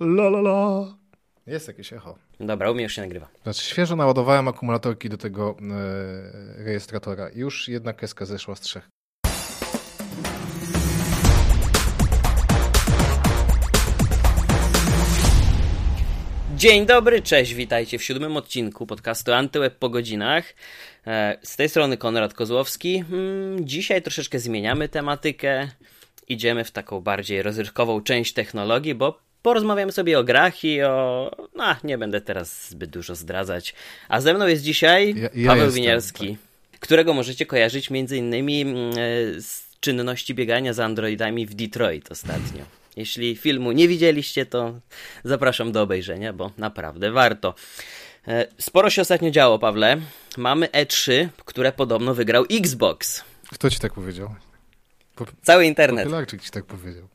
La la la. Jest jakieś echo. Dobra, u mnie już się nagrywa. Znaczy, świeżo naładowałem akumulatorki do tego e, rejestratora. Już jedna kreska zeszła z trzech. Dzień dobry, cześć, witajcie w siódmym odcinku podcastu Antyweb po godzinach. E, z tej strony Konrad Kozłowski. Hmm, dzisiaj troszeczkę zmieniamy tematykę. Idziemy w taką bardziej rozrywkową część technologii, bo porozmawiamy sobie o grach i o... No, nie będę teraz zbyt dużo zdradzać. A ze mną jest dzisiaj Ja- ja Paweł jestem, Winiarski, którego możecie kojarzyć między innymi mm, e, z czynności biegania za androidami w Detroit ostatnio. Jeśli filmu nie widzieliście, to zapraszam do obejrzenia, bo naprawdę warto. E, Sporo się ostatnio działo, Pawle. Mamy E3, które podobno wygrał Xbox. Kto ci tak powiedział? Cały internet. Popularczyk ci tak powiedział.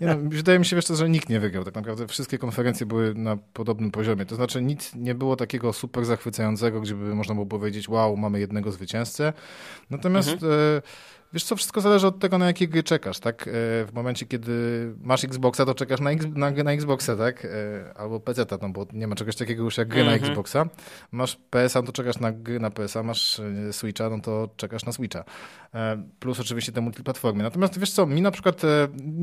Nie no, wydaje mi się, wiesz, że nikt nie wygrał. Tak naprawdę wszystkie konferencje były na podobnym poziomie. To znaczy nic nie było takiego super zachwycającego, gdzie by można było powiedzieć, wow, mamy jednego zwycięzcę. Natomiast e, wiesz co, wszystko zależy od tego, na jakie gry czekasz, tak? E, w momencie, kiedy masz Xboxa, to czekasz na, X, na, na Xboxa, tak? E, albo PC, no bo nie ma czegoś takiego już jak gry na Xboxa. Masz PS-a, no to czekasz na gry na PS-a, masz e, Switcha, no to czekasz na Switcha. Plus oczywiście te multiplatformy. Natomiast wiesz co, mi na przykład,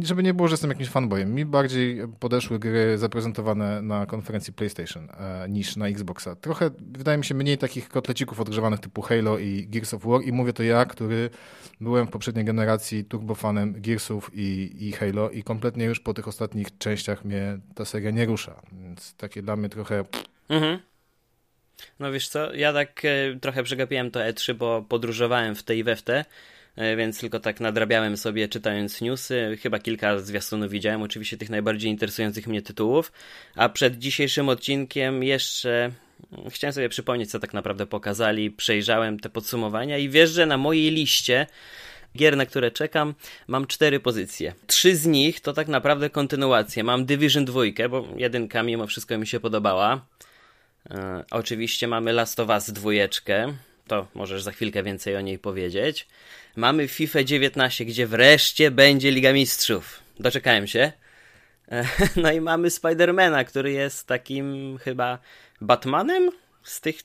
żeby nie było, że jestem jakimś fanboyem, mi bardziej podeszły gry zaprezentowane na konferencji PlayStation niż na Xboxa. Trochę, wydaje mi się, mniej takich kotlecików odgrzewanych typu Halo i Gears of War i mówię to ja, który byłem w poprzedniej generacji turbofanem Gearsów i, i Halo i kompletnie już po tych ostatnich częściach mnie ta seria nie rusza. Więc takie dla mnie trochę... Mhm. No wiesz co, ja tak e, trochę przegapiłem to E3, bo podróżowałem w te i we w te, e, więc tylko tak nadrabiałem sobie czytając newsy. Chyba kilka zwiastunów widziałem, oczywiście tych najbardziej interesujących mnie tytułów. A przed dzisiejszym odcinkiem jeszcze mm, chciałem sobie przypomnieć, co tak naprawdę pokazali. Przejrzałem te podsumowania i wiesz, że na mojej liście gier, na które czekam, mam cztery pozycje. Trzy z nich to tak naprawdę kontynuacje. Mam Division 2, bo jedynka mimo wszystko mi się podobała. E, oczywiście mamy Last of Us dwójeczkę, to możesz za chwilkę więcej o niej powiedzieć. Mamy FIFA 19, gdzie wreszcie będzie Liga Mistrzów. Doczekałem się. E, no i mamy Spidermana, który jest takim chyba Batmanem z tych,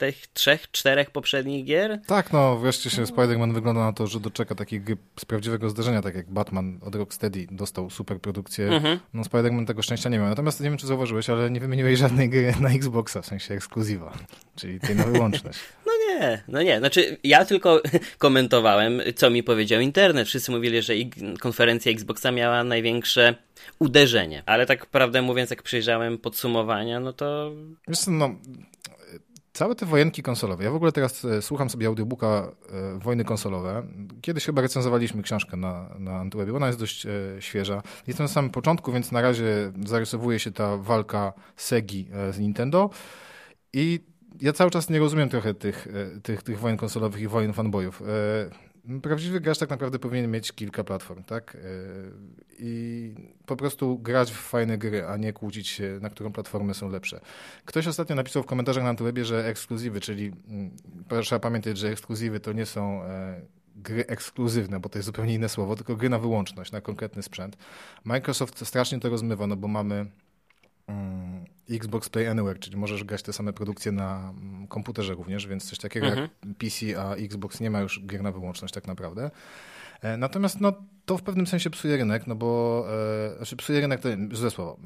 tych trzech, czterech poprzednich gier. Tak, no wreszcie się Spider-Man wygląda na to, że doczeka takiej gry z prawdziwego zdarzenia, tak jak Batman od Rocksteady dostał super produkcję. Mhm. No Spider-Man tego szczęścia nie miał. Natomiast nie wiem, czy zauważyłeś, ale nie wymieniłeś żadnej gry na Xboxa, w sensie ekskluzywa, czyli tej na wyłączność. No nie, no nie. Znaczy, ja tylko komentowałem, co mi powiedział internet. Wszyscy mówili, że konferencja Xboxa miała największe uderzenie. Ale tak prawdę mówiąc, jak przejrzałem podsumowania, no to Wiesz no, całe te wojenki konsolowe. Ja w ogóle teraz e, słucham sobie audiobooka e, Wojny konsolowe. Kiedyś chyba recenzowaliśmy książkę na, na Antywebie. Ona jest dość e, świeża. Jestem na samym początku, więc na razie zarysowuje się ta walka Segi z Nintendo i ja cały czas nie rozumiem trochę tych, tych, tych wojen konsolowych i wojen fanboyów. E, Prawdziwy gracz tak naprawdę powinien mieć kilka platform, tak? E, I po prostu grać w fajne gry, a nie kłócić się, na którą platformy są lepsze. Ktoś ostatnio napisał w komentarzach na Antywebie, że ekskluzywy, czyli mm, trzeba pamiętać, że ekskluzywy to nie są e, gry ekskluzywne, bo to jest zupełnie inne słowo, tylko gry na wyłączność, na konkretny sprzęt. Microsoft strasznie to rozmywa, no bo mamy Xbox Play Anywhere, czyli możesz grać te same produkcje na mm, komputerze również, więc coś takiego Mhm. jak PC, a Xbox nie ma już gier na wyłączność tak naprawdę. E, Natomiast no, to w pewnym sensie psuje rynek, no bo e, znaczy psuje rynek to złe słowo.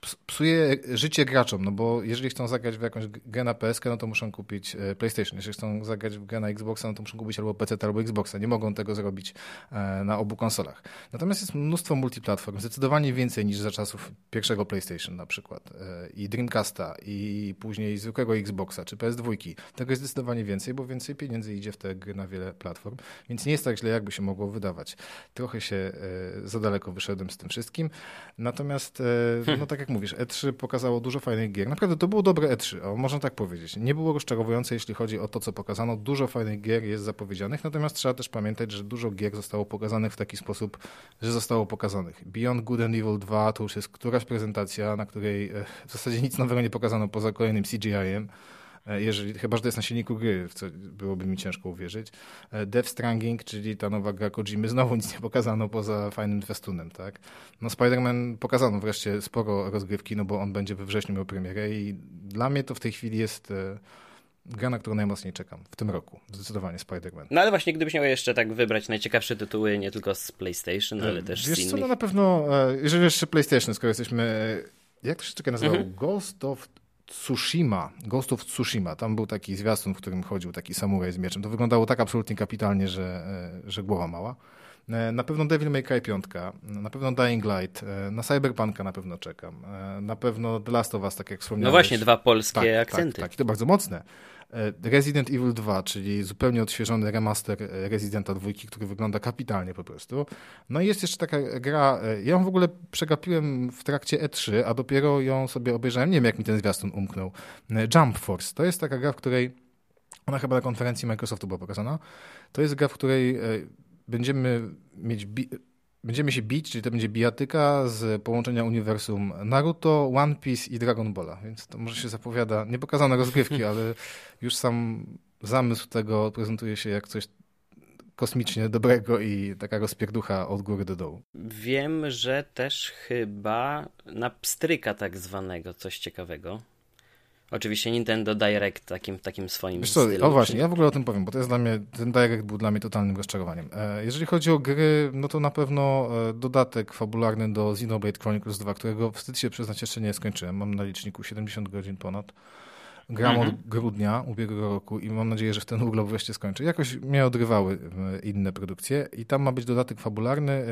Ps- Psuje życie graczom, no bo jeżeli chcą zagrać w jakąś grę na PS, no to muszą kupić e, PlayStation. Jeżeli chcą zagrać w grę na Xboxa, no to muszą kupić albo PC, albo Xboxa. Nie mogą tego zrobić e, na obu konsolach. Natomiast jest mnóstwo multiplatform, zdecydowanie więcej niż za czasów pierwszego PlayStation na przykład e, i Dreamcasta i później zwykłego Xboxa czy PS2. Tego jest zdecydowanie więcej, bo więcej pieniędzy idzie w te gry na wiele platform, więc nie jest tak źle, jakby się mogło wydawać. Trochę się za daleko wyszedłem z tym wszystkim. Natomiast, no tak jak mówisz, E3 pokazało dużo fajnych gier. Naprawdę to było dobre E3, o, można tak powiedzieć. Nie było rozczarowujące, jeśli chodzi o to, co pokazano. Dużo fajnych gier jest zapowiedzianych, natomiast trzeba też pamiętać, że dużo gier zostało pokazanych w taki sposób, że zostało pokazanych. Beyond Good and Evil 2 to już jest któraś prezentacja, na której e, w zasadzie nic nowego nie pokazano poza kolejnym CGI-em. E, jeżeli, chyba, że to jest na silniku gry, w co byłoby mi ciężko uwierzyć. E, Death Stranding, czyli ta nowa gra Kojimy, znowu nic nie pokazano poza fajnym zwiastunem, tak? No Spider-Man pokazano wreszcie sporo rozgrywki, no bo on będzie we wrześniu miał premierę i dla mnie to w tej chwili jest e, gra, na którą najmocniej czekam w tym roku. Zdecydowanie Spider-Man. No ale właśnie, gdybyś miał jeszcze tak wybrać najciekawsze tytuły, nie tylko z PlayStation, ale też Wiesz z innych. co, no na pewno, jeżeli jeszcze PlayStation, skoro jesteśmy, jak to się czeka nazywało? Mhm. Ghost of Tsushima, Ghost of Tsushima, tam był taki zwiastun, w którym chodził taki samuraj z mieczem. To wyglądało tak absolutnie kapitalnie, że, e, że głowa mała. E, na pewno Devil May Cry 5, na pewno Dying Light, e, na Cyberpunka na pewno czekam, na pewno The Last of Us, tak jak wspomniałeś. No właśnie, dwa polskie tak, akcenty. Tak, tak, i to bardzo mocne. Resident Evil 2, czyli zupełnie odświeżony remaster Residenta 2, który wygląda kapitalnie po prostu. No i jest jeszcze taka gra, ja ją w ogóle przegapiłem w trakcie E3, a dopiero ją sobie obejrzałem, nie wiem jak mi ten zwiastun umknął. Jump Force, to jest taka gra, w której, ona chyba na konferencji Microsoftu była pokazana, to jest gra, w której będziemy mieć będziemy się bić, czyli to będzie bijatyka z połączenia uniwersum Naruto, One Piece i Dragon Balla, więc to może się zapowiada, nie pokazano rozgrywki, ale już sam zamysł tego prezentuje się jak coś kosmicznie dobrego i taka rozpierducha od góry do dołu. Wiem, że też chyba na pstryka tak zwanego coś ciekawego. Oczywiście Nintendo Direct takim, takim swoim Wiesz co, stylu. O właśnie, ja w ogóle o tym powiem, bo to jest dla mnie, ten Direct był dla mnie totalnym rozczarowaniem. E, jeżeli chodzi o gry, no to na pewno e, dodatek fabularny do Xenoblade Chronicles 2, którego wstyd się przyznać jeszcze nie skończyłem. Mam na liczniku 70 godzin ponad. Gram mhm. od grudnia ubiegłego roku i mam nadzieję, że w ten urlop wreszcie skończę. Jakoś mnie odrywały e, inne produkcje i tam ma być dodatek fabularny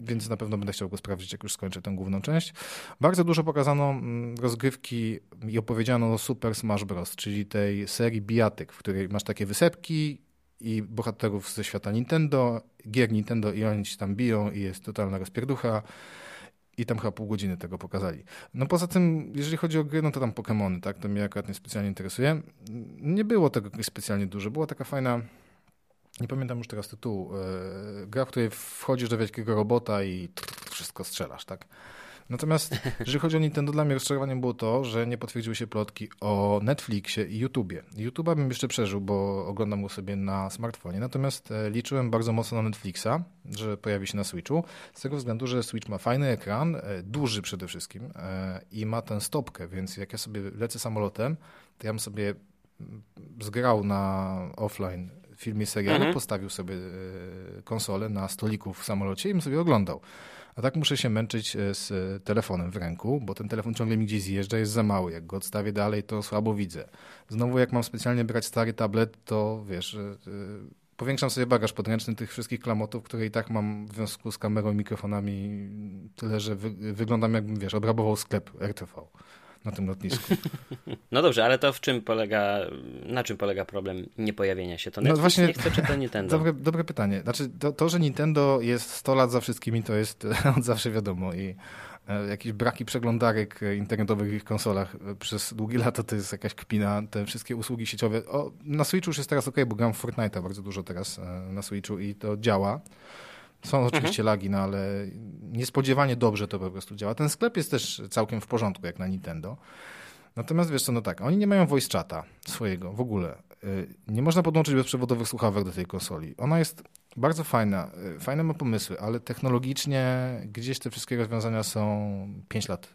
więc na pewno będę chciał go sprawdzić, jak już skończę tę główną część. Bardzo dużo pokazano mm, rozgrywki i opowiedziano o Super Smash Bros., czyli tej serii bijatyk, w której masz takie wysepki i bohaterów ze świata Nintendo, gier Nintendo i oni się tam biją i jest totalna rozpierducha. I tam chyba pół godziny tego pokazali. No poza tym, jeżeli chodzi o gry, no to tam Pokémony, tak? To mnie akurat nie specjalnie interesuje. Nie było tego specjalnie dużo. Była taka fajna nie pamiętam już teraz tytułu, e, gra, w której wchodzisz do wielkiego robota i wszystko strzelasz, tak? Natomiast jeżeli chodzi o Nintendo, dla mnie rozczarowaniem było to, że nie potwierdziły się plotki o Netflixie i YouTubie. YouTube'a bym jeszcze przeżył, bo oglądam go sobie na smartfonie, natomiast e, liczyłem bardzo mocno na Netflixa, że pojawi się na Switchu, z tego względu, że Switch ma fajny ekran, e, duży przede wszystkim i ma tę stopkę, więc jak ja sobie lecę samolotem, to ja bym sobie zgrał na offline filmie serialu, mhm. postawił sobie e, konsolę na stoliku w samolocie i bym sobie oglądał. A tak muszę się męczyć e, z telefonem w ręku, bo ten telefon ciągle mi gdzieś zjeżdża, jest za mały. Jak go odstawię dalej, to słabo widzę. Znowu jak mam specjalnie brać stary tablet, to wiesz, e, powiększam sobie bagaż podręczny tych wszystkich klamotów, które i tak mam w związku z kamerą i mikrofonami tyle, że wy, wyglądam jakbym, wiesz, obrabował sklep RTV na tym lotnisku. No dobrze, ale to w czym polega, na czym polega problem niepojawienia się? To Netflix no właśnie, nie chce, czy to Nintendo? Dobre, dobre pytanie. Znaczy, to, to, że Nintendo jest 100 lat za wszystkimi, to jest od zawsze wiadomo i e, jakieś braki przeglądarek internetowych w ich konsolach przez długie lata to jest jakaś kpina, te wszystkie usługi sieciowe. O, na Switchu już jest teraz ok, bo gram w Fortnite'a bardzo dużo teraz e, na Switchu i to działa. Są mhm. oczywiście mhm. lagi, no ale niespodziewanie dobrze to po prostu działa. Ten sklep jest też całkiem w porządku, jak na Nintendo. Natomiast wiesz co, no tak, oni nie mają voice chata swojego w ogóle. Y, nie można podłączyć bezprzewodowych słuchawek do tej konsoli. Ona jest bardzo fajna, y, fajne ma pomysły, ale technologicznie gdzieś te wszystkie rozwiązania są 5 lat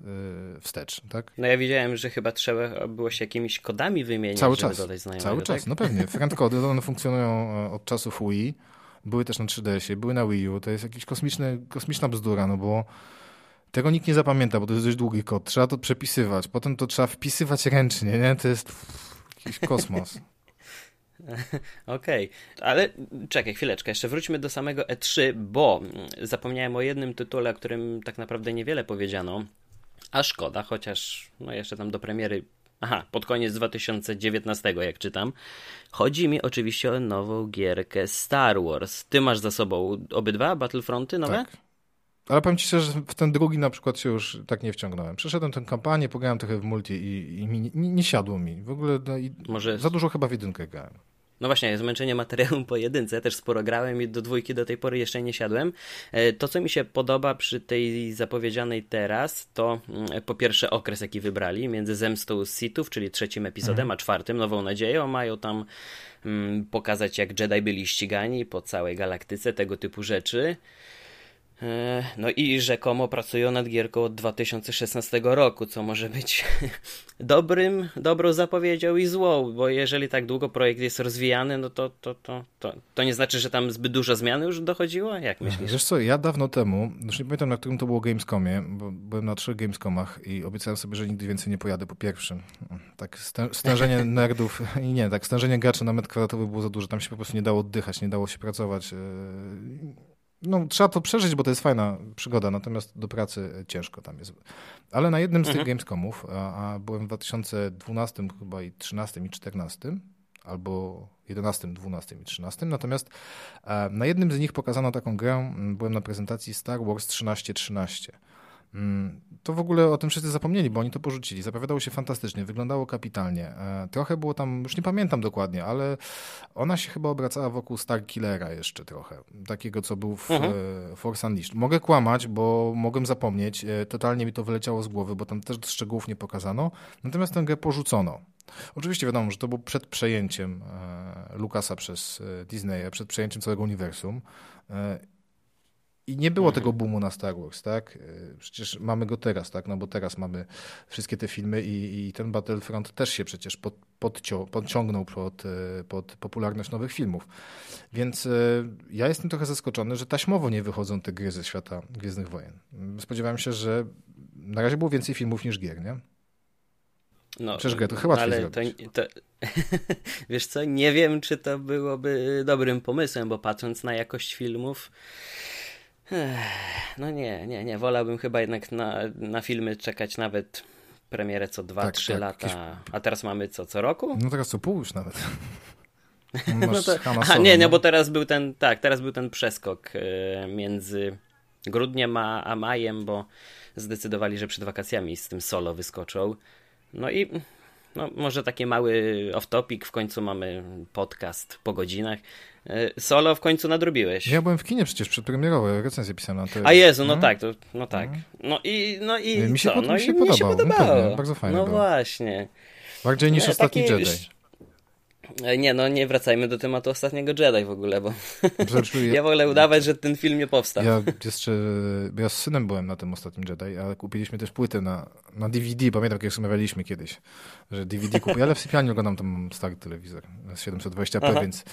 y, wstecz, tak? No ja widziałem, że chyba trzeba było się jakimiś kodami wymieniać, cały czas, Cały tak? czas, no pewnie. Friendcody, one funkcjonują e, od czasów Wii. Były też na 3DS-ie, były na Wii U. To jest jakaś kosmiczna bzdura, no bo tego nikt nie zapamięta, bo to jest dość długi kod. Trzeba to przepisywać, potem to trzeba wpisywać ręcznie, nie? To jest jakiś kosmos. Okej, okay. ale czekaj chwileczkę, jeszcze wróćmy do samego E3, bo zapomniałem o jednym tytule, o którym tak naprawdę niewiele powiedziano, a szkoda, chociaż no jeszcze tam do premiery Aha, pod koniec 2019, jak czytam. Chodzi mi oczywiście o nową gierkę Star Wars. Ty masz za sobą obydwa Battlefronty nowe? Tak. Ale powiem ci szczerze, że w ten drugi na przykład się już tak nie wciągnąłem. Przeszedłem tę kampanię, pograłem trochę w multi i, i mi, nie, nie, siadło mi. W ogóle no, Może... za dużo chyba w jedynkę grałem. No właśnie, zmęczenie materiałem po jedynce, też sporo grałem i do dwójki do tej pory jeszcze nie siadłem. E, to, co mi się podoba przy tej zapowiedzianej teraz, to mm, po pierwsze okres, jaki wybrali, między Zemstą Sithów, czyli trzecim epizodem, mhm. a czwartym, Nową Nadzieją, mają tam mm, pokazać, jak Jedi byli ścigani po całej galaktyce, tego typu rzeczy. E, no i rzekomo pracują nad gierką od 2016 roku, co może być dobrym, dobrą zapowiedzią i złą, bo jeżeli tak długo projekt jest rozwijany, no to, to, to, to, to nie znaczy, że tam zbyt dużo zmian już dochodziło? Jak myślisz? Wiesz co, ja dawno temu, już nie pamiętam na którym to było Gamescomie, bo byłem na trzech Gamescomach i obiecałem sobie, że nigdy więcej nie pojadę po pierwszym. Tak stężenie nerdów i nie, tak stężenie graczy na metr kwadratowy było za duże, tam się po prostu nie dało oddychać, nie dało się pracować e, no, trzeba to przeżyć, bo to jest fajna przygoda, natomiast do pracy ciężko tam jest. Ale na jednym z mhm. tych Gamescomów, a, a, byłem w 2012 chyba i 13 i 14, albo 11, 12 i 13, natomiast a, na jednym z nich pokazano taką grę, byłem na prezentacji Star Wars 1313. Mm, to w ogóle o tym wszyscy zapomnieli, bo oni to porzucili. Zapowiadało się fantastycznie, wyglądało kapitalnie. E, trochę było tam, już nie pamiętam dokładnie, ale ona się chyba obracała wokół Star Killera jeszcze trochę. Takiego, co był w mhm. E, Force Unleashed. Mogę kłamać, bo mogłem zapomnieć. E, totalnie mi to wyleciało z głowy, bo tam też szczegółów nie pokazano. Natomiast tę grę porzucono. Oczywiście wiadomo, że to było przed przejęciem Lucasa przez Disneya, przed przejęciem całego uniwersum. I nie było mhm. tego boomu na Star Wars, tak? E, przecież mamy go teraz, tak? No bo teraz mamy wszystkie te filmy i, i ten Battlefront też się przecież pod, podcią, podciągnął pod, e, pod popularność nowych filmów. Więc e, ja jestem trochę zaskoczony, że taśmowo nie wychodzą te gry ze świata Gwiezdnych Wojen. Spodziewałem się, że na razie było więcej filmów niż gier, nie? No, Przecież grę to chyba ale to, to, Wiesz co, nie wiem, czy to byłoby dobrym pomysłem, bo patrząc na jakość filmów, no nie, nie, nie. Wolałbym chyba jednak na, na filmy czekać nawet premierę co 2-3 tak, tak, lata. Jakieś... A teraz mamy co, co roku? No teraz co pół już nawet. no to, aha, nie, nie, no. bo teraz był ten, tak, teraz był ten przeskok e, między grudniem a, a majem, bo zdecydowali, że przed wakacjami z tym solo wyskoczą. No i no, może taki mały off-topic, w końcu mamy podcast po godzinach. E, solo w końcu nadrobiłeś. Ja byłem w kinie przecież przedpremierowo, recenzję pisałem na to. A Jezu, no, no tak, to, no tak. Mhm. No i, no i mi się, co? no mi się, podobało. Mi się podobało. No, bardzo fajnie No było. właśnie. Bardziej niż no, ostatni taki... Jedi. E, nie, no nie wracajmy do tematu ostatniego Jedi w ogóle, bo ja wolę udawać, że ten film nie powstał. Ja jeszcze, ja z synem byłem na tym ostatnim Jedi, ale kupiliśmy też płytę na, na DVD, pamiętam jak rozmawialiśmy kiedyś, że DVD kupuję, ale w sypialni oglądam tam stary telewizor z 720p, Aha. więc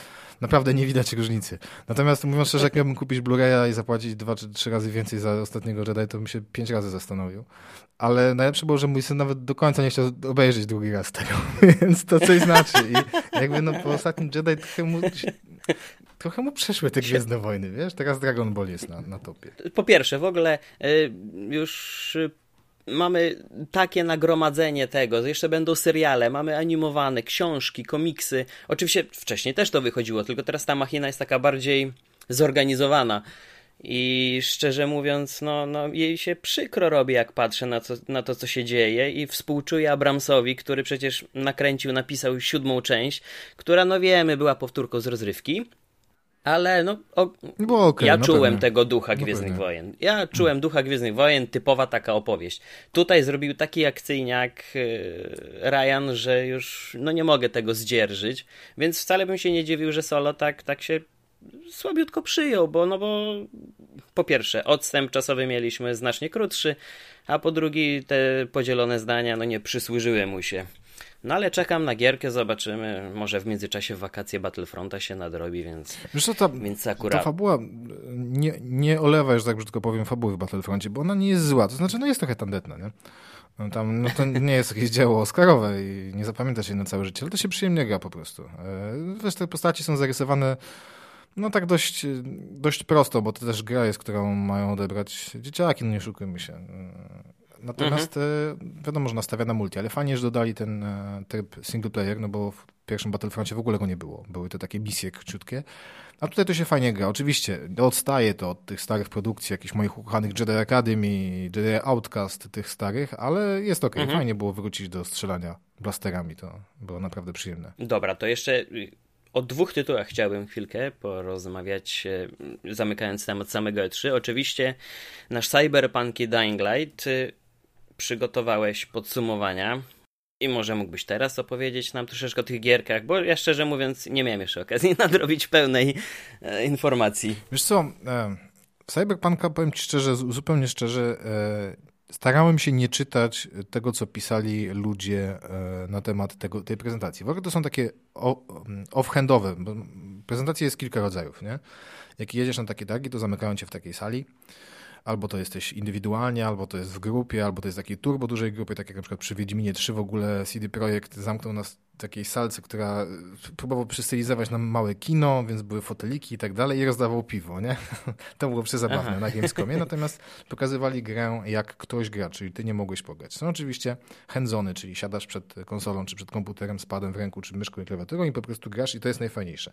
naprawdę nie widać różnicy. Natomiast mówiąc szczerze, jak miałbym kupić Blu-raya i zapłacić dwa czy trzy razy więcej za ostatniego Jedi, to bym się pięć razy zastanowił. Ale najlepsze było, że mój syn nawet do końca nie chciał obejrzeć drugi raz tego, więc to coś znaczy. I jakby no po ostatnim Jedi trochę mu, trochę mu przeszły te Gwiezdne Wojny, wiesz? Teraz Dragon Ball jest na, na topie. Po pierwsze, w ogóle y, już mamy takie nagromadzenie tego, jeszcze będą seriale, mamy animowane, książki, komiksy. Oczywiście wcześniej też to wychodziło, tylko teraz ta machina jest taka bardziej zorganizowana. I szczerze mówiąc, no, no jej się przykro robi, jak patrzę na, co, na to, co się dzieje, i współczuję Abramsowi, który przecież nakręcił, napisał siódmą część, która, no wiemy, była powtórką z rozrywki. Ale no, o, okay, ja no czułem pewnie. tego ducha no Gwiezdnych Wojen. Ja czułem ducha Gwiezdnych Wojen, typowa taka opowieść. Tutaj zrobił taki akcyjniak yy, Ryan, że już no nie mogę tego zdzierżyć, więc wcale bym się nie dziwił, że Solo tak, tak się słabiutko przyjął, bo no bo po pierwsze odstęp czasowy mieliśmy znacznie krótszy, a po drugi te podzielone zdania no nie przysłużyły mu się. No ale czekam na gierkę, zobaczymy. Może w międzyczasie wakacje Battlefronta się nadrobi, więc, Wiesz co, ta, więc akurat... Ta fabuła, nie, nie olewa, że tak brzydko powiem, fabuły w Battlefroncie, bo ona nie jest zła. To znaczy, no jest trochę tandetna, nie? No tam, no to nie jest jakieś dzieło Oscarowe i nie zapamięta się na całe życie, ale to się przyjemnie gra po prostu. Wiesz, te postaci są zarysowane no tak dość, dość prosto, bo to też gra jest, którą mają odebrać dzieciaki, no nie szukujmy się. Natomiast mhm. E, wiadomo, że nastawia na multi, ale fajnie, że dodali ten e, tryb single player, no bo w pierwszym Battlefroncie w ogóle go nie było. Były to takie misje króciutkie. A tutaj to się fajnie gra. Oczywiście odstaje to od tych starych produkcji, jakichś moich ukochanych Jedi Academy, Jedi Outcast, tych starych, ale jest ok. Mhm. Fajnie było wrócić do strzelania blasterami. To było naprawdę przyjemne. Dobra, to jeszcze o dwóch tytułach chciałbym chwilkę porozmawiać, e, zamykając temat samego E3. Oczywiście nasz Cyberpunk i Dying Light y, przygotowałeś podsumowania i może mógłbyś teraz opowiedzieć nam troszeczkę o tych gierkach, bo ja szczerze mówiąc nie miałem jeszcze okazji nadrobić pełnej e, informacji. Wiesz co, e, Cyberpunka powiem ci szczerze, zupełnie szczerze, e, starałem się nie czytać tego, co pisali ludzie e, na temat tego, tej prezentacji. W ogóle to są takie offhandowe. Prezentacji jest kilka rodzajów, nie? Jak jedziesz na takie targi, to zamykają cię w takiej sali albo to jesteś indywidualnie, albo to jest w grupie, albo to jest takiej turbo dużej grupie, tak jak na przykład przy Wiedźminie 3 w ogóle CD Projekt zamknął nas w takiej salce, która próbował przystylizować nam małe kino, więc były foteliki i tak dalej i rozdawał piwo, nie? To było przezabawne Aha. na Gamescomie, natomiast pokazywali grę jak ktoś gra, czyli ty nie mogłeś pograć. Są oczywiście handzony, czyli siadasz przed konsolą, czy przed komputerem z padem w ręku, czy myszką i klawiaturą i po prostu grasz i to jest najfajniejsze.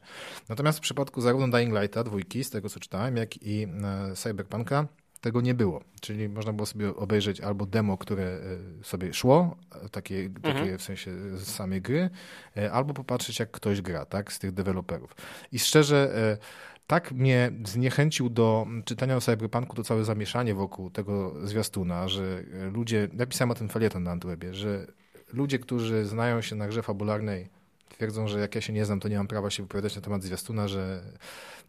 Natomiast w przypadku zarówno Dying Lighta, dwójki, z tego co czytałem, jak i e, Cyberpunka, tego nie było. Czyli można było sobie obejrzeć albo demo, które e, sobie szło, takie, mhm. takie w sensie z samej gry, e, albo popatrzeć, jak ktoś gra, tak, z tych deweloperów. I szczerze, e, tak mnie zniechęcił do czytania o Cyberpunku to całe zamieszanie wokół tego zwiastuna, że ludzie, napisałem o tym felieton na Antwebie, że ludzie, którzy znają się na grze fabularnej twierdzą, że jak ja się nie znam, to nie mam prawa się wypowiadać na temat zwiastuna, że